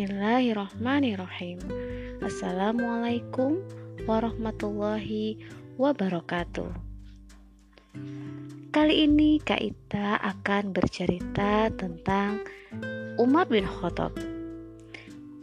Bismillahirrahmanirrahim. Assalamualaikum warahmatullahi wabarakatuh. Kali ini Kak Ita akan bercerita tentang Umar bin Khattab.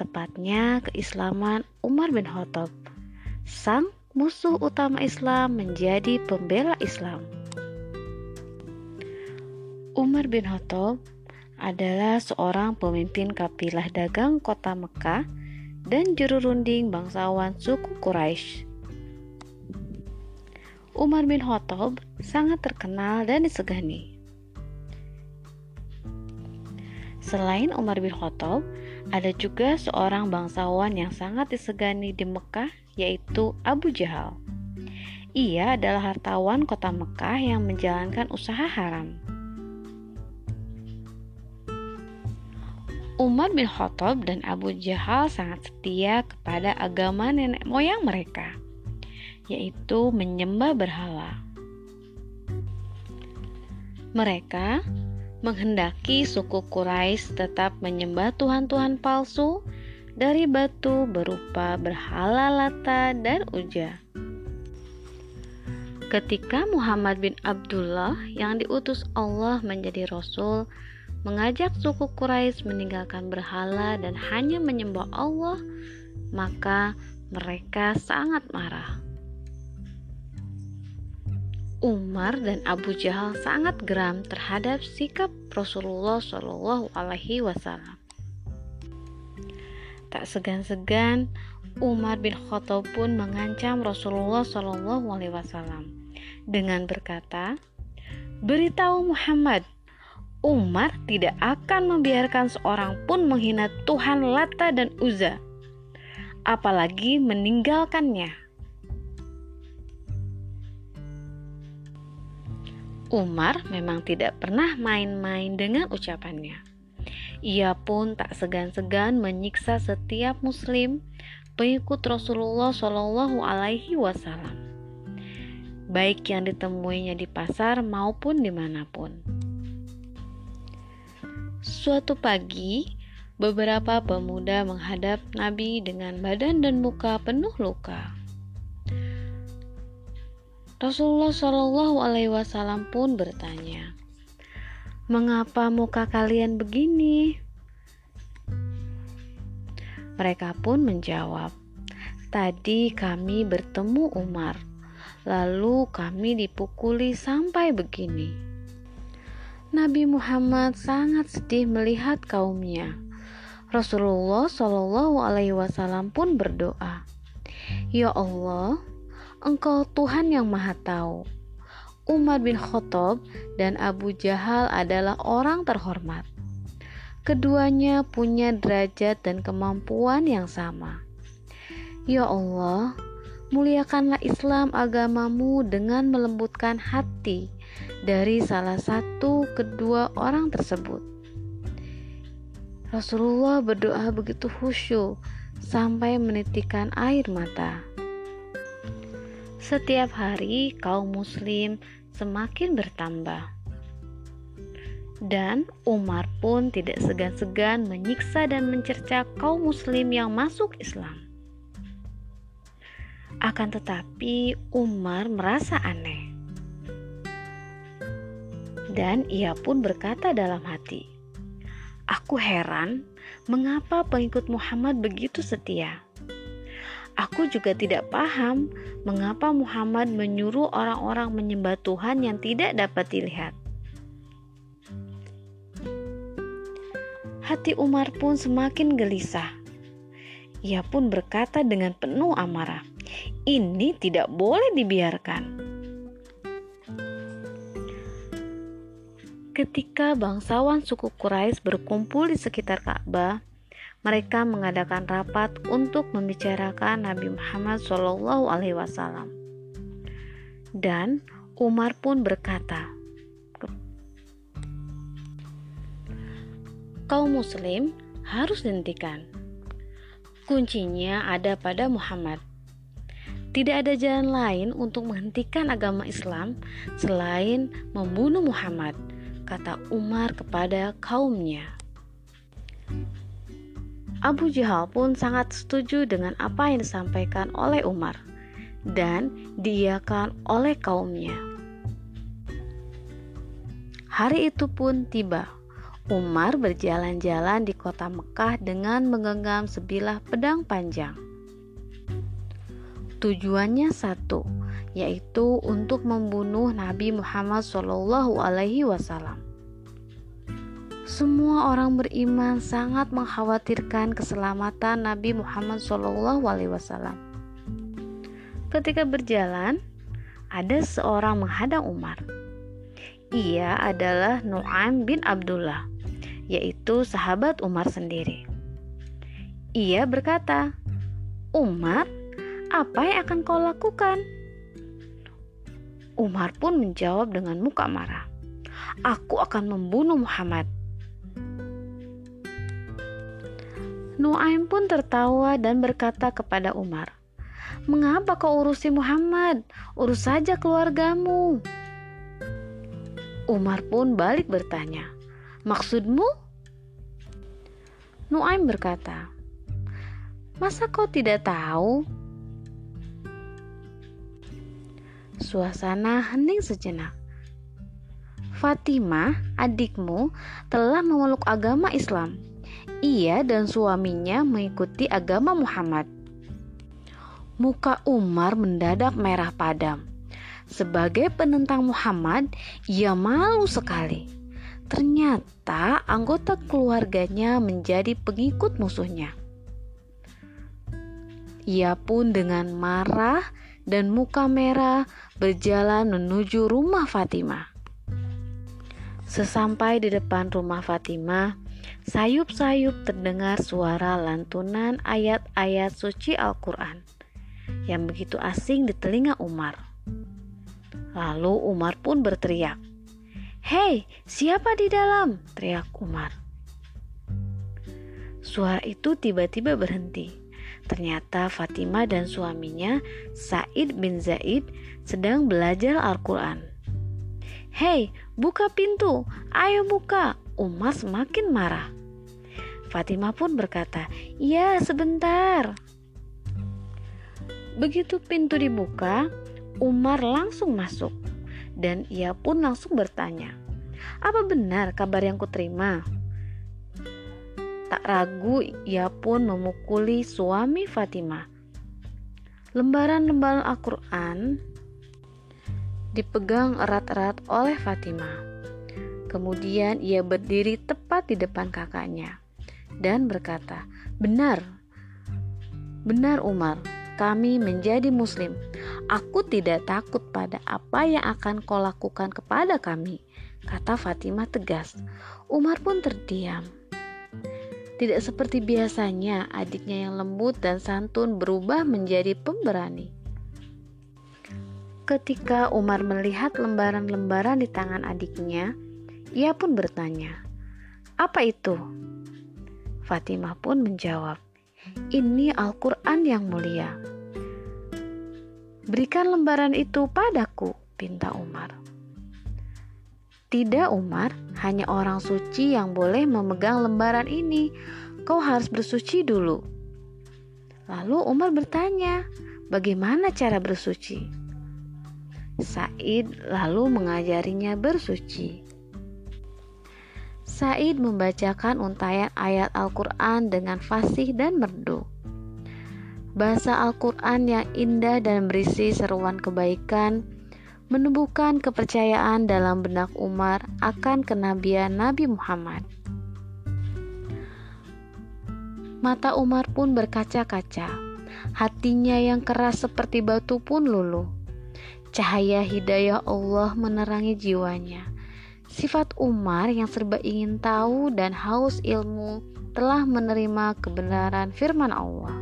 Tepatnya keislaman Umar bin Khattab. Sang musuh utama Islam menjadi pembela Islam. Umar bin Khattab adalah seorang pemimpin kapilah dagang kota Mekah dan juru runding bangsawan suku Quraisy. Umar bin Khattab sangat terkenal dan disegani. Selain Umar bin Khattab, ada juga seorang bangsawan yang sangat disegani di Mekah, yaitu Abu Jahal. Ia adalah hartawan kota Mekah yang menjalankan usaha haram. Umar bin Khattab dan Abu Jahal sangat setia kepada agama nenek moyang mereka, yaitu menyembah berhala. Mereka menghendaki suku Quraisy tetap menyembah tuhan-tuhan palsu dari batu berupa berhala Lata dan Uja. Ketika Muhammad bin Abdullah yang diutus Allah menjadi rasul mengajak suku Quraisy meninggalkan berhala dan hanya menyembah Allah, maka mereka sangat marah. Umar dan Abu Jahal sangat geram terhadap sikap Rasulullah Shallallahu Alaihi Wasallam. Tak segan-segan, Umar bin Khattab pun mengancam Rasulullah Shallallahu Alaihi Wasallam dengan berkata, "Beritahu Muhammad Umar tidak akan membiarkan seorang pun menghina Tuhan Lata dan Uza, apalagi meninggalkannya. Umar memang tidak pernah main-main dengan ucapannya. Ia pun tak segan-segan menyiksa setiap Muslim pengikut Rasulullah Shallallahu Alaihi Wasallam, baik yang ditemuinya di pasar maupun di mana pun. Suatu pagi, beberapa pemuda menghadap Nabi dengan badan dan muka penuh luka. Rasulullah Shallallahu Alaihi Wasallam pun bertanya, "Mengapa muka kalian begini?" Mereka pun menjawab, "Tadi kami bertemu Umar, lalu kami dipukuli sampai begini." Nabi Muhammad sangat sedih melihat kaumnya. Rasulullah Shallallahu Alaihi Wasallam pun berdoa, Ya Allah, Engkau Tuhan yang Maha Tahu. Umar bin Khattab dan Abu Jahal adalah orang terhormat. Keduanya punya derajat dan kemampuan yang sama. Ya Allah, muliakanlah Islam agamamu dengan melembutkan hati dari salah satu kedua orang tersebut. Rasulullah berdoa begitu khusyuk sampai menitikan air mata. Setiap hari kaum muslim semakin bertambah. Dan Umar pun tidak segan-segan menyiksa dan mencerca kaum muslim yang masuk Islam. Akan tetapi Umar merasa aneh dan ia pun berkata dalam hati, "Aku heran mengapa pengikut Muhammad begitu setia. Aku juga tidak paham mengapa Muhammad menyuruh orang-orang menyembah Tuhan yang tidak dapat dilihat." Hati Umar pun semakin gelisah. Ia pun berkata dengan penuh amarah, "Ini tidak boleh dibiarkan." Ketika bangsawan suku Quraisy berkumpul di sekitar Ka'bah, mereka mengadakan rapat untuk membicarakan Nabi Muhammad Shallallahu Alaihi Wasallam. Dan Umar pun berkata, kaum muslim harus dihentikan. Kuncinya ada pada Muhammad. Tidak ada jalan lain untuk menghentikan agama Islam selain membunuh Muhammad kata Umar kepada kaumnya. Abu Jahal pun sangat setuju dengan apa yang disampaikan oleh Umar dan diiakan oleh kaumnya. Hari itu pun tiba. Umar berjalan-jalan di kota Mekah dengan menggenggam sebilah pedang panjang. Tujuannya satu, yaitu untuk membunuh Nabi Muhammad SAW. Semua orang beriman sangat mengkhawatirkan keselamatan Nabi Muhammad SAW. Ketika berjalan, ada seorang menghadang Umar. Ia adalah Nu'aim bin Abdullah yaitu sahabat Umar sendiri. Ia berkata, "Umar, apa yang akan kau lakukan?" Umar pun menjawab dengan muka marah, "Aku akan membunuh Muhammad." Nuaim pun tertawa dan berkata kepada Umar, "Mengapa kau urusi Muhammad? Urus saja keluargamu." Umar pun balik bertanya, Maksudmu? Nuaim berkata, Masa kau tidak tahu? Suasana hening sejenak. Fatimah, adikmu, telah memeluk agama Islam. Ia dan suaminya mengikuti agama Muhammad. Muka Umar mendadak merah padam. Sebagai penentang Muhammad, ia malu sekali. Ternyata anggota keluarganya menjadi pengikut musuhnya. Ia pun dengan marah dan muka merah berjalan menuju rumah Fatimah. Sesampai di depan rumah Fatimah, sayup-sayup terdengar suara lantunan ayat-ayat suci Al-Quran yang begitu asing di telinga Umar. Lalu Umar pun berteriak, Hei, siapa di dalam? teriak Umar. Suara itu tiba-tiba berhenti. Ternyata Fatimah dan suaminya, Said bin Zaid, sedang belajar Al-Quran. Hei, buka pintu, ayo buka. Umar semakin marah. Fatimah pun berkata, "Ya, sebentar." Begitu pintu dibuka, Umar langsung masuk dan ia pun langsung bertanya, "Apa benar kabar yang kuterima?" Tak ragu, ia pun memukuli suami Fatimah. Lembaran-lembaran Al-Quran dipegang erat-erat oleh Fatimah. Kemudian ia berdiri tepat di depan kakaknya dan berkata, "Benar, benar Umar, kami menjadi Muslim. Aku tidak takut pada apa yang akan kau lakukan kepada kami, kata Fatimah tegas. Umar pun terdiam. Tidak seperti biasanya, adiknya yang lembut dan santun berubah menjadi pemberani. Ketika Umar melihat lembaran-lembaran di tangan adiknya, ia pun bertanya, "Apa itu?" Fatimah pun menjawab, ini Al-Quran yang mulia. Berikan lembaran itu padaku, pinta Umar. Tidak, Umar, hanya orang suci yang boleh memegang lembaran ini. Kau harus bersuci dulu. Lalu Umar bertanya, bagaimana cara bersuci? Said lalu mengajarinya bersuci. Said membacakan untayan ayat Al-Quran dengan fasih dan merdu. Bahasa Al-Quran yang indah dan berisi seruan kebaikan menumbuhkan kepercayaan dalam benak Umar akan kenabian Nabi Muhammad. Mata Umar pun berkaca-kaca, hatinya yang keras seperti batu pun luluh. Cahaya hidayah Allah menerangi jiwanya Sifat Umar yang serba ingin tahu dan haus ilmu telah menerima kebenaran firman Allah.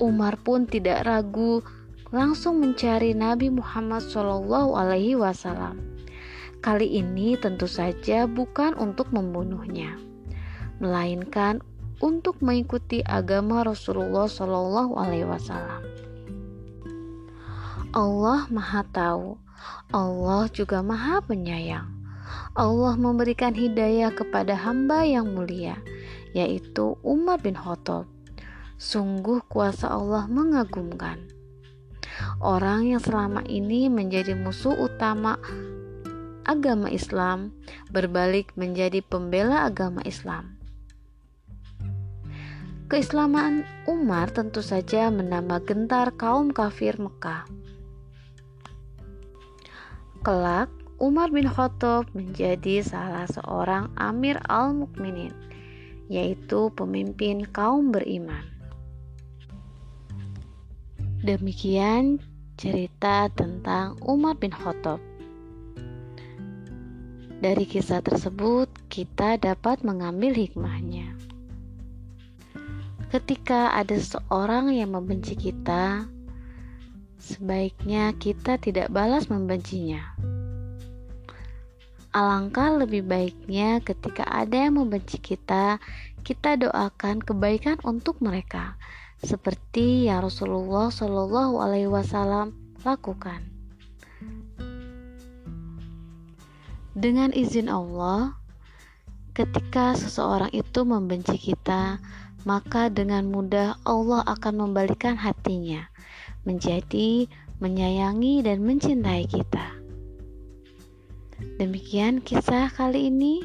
Umar pun tidak ragu langsung mencari Nabi Muhammad Shallallahu Alaihi Wasallam. Kali ini tentu saja bukan untuk membunuhnya, melainkan untuk mengikuti agama Rasulullah Shallallahu Alaihi Wasallam. Allah Maha Tahu Allah juga Maha Penyayang. Allah memberikan hidayah kepada hamba yang mulia, yaitu Umar bin Khattab. Sungguh kuasa Allah mengagumkan. Orang yang selama ini menjadi musuh utama agama Islam berbalik menjadi pembela agama Islam. Keislaman Umar tentu saja menambah gentar kaum kafir Mekah. Kelak, Umar bin Khattab menjadi salah seorang Amir al-Mukminin, yaitu pemimpin kaum beriman. Demikian cerita tentang Umar bin Khattab. Dari kisah tersebut, kita dapat mengambil hikmahnya. Ketika ada seseorang yang membenci kita, sebaiknya kita tidak balas membencinya. Alangkah lebih baiknya ketika ada yang membenci kita, kita doakan kebaikan untuk mereka, seperti yang Rasulullah Shallallahu Alaihi Wasallam lakukan. Dengan izin Allah, ketika seseorang itu membenci kita, maka dengan mudah Allah akan membalikan hatinya menjadi menyayangi dan mencintai kita. Demikian kisah kali ini.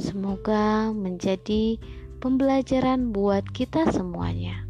Semoga menjadi pembelajaran buat kita semuanya.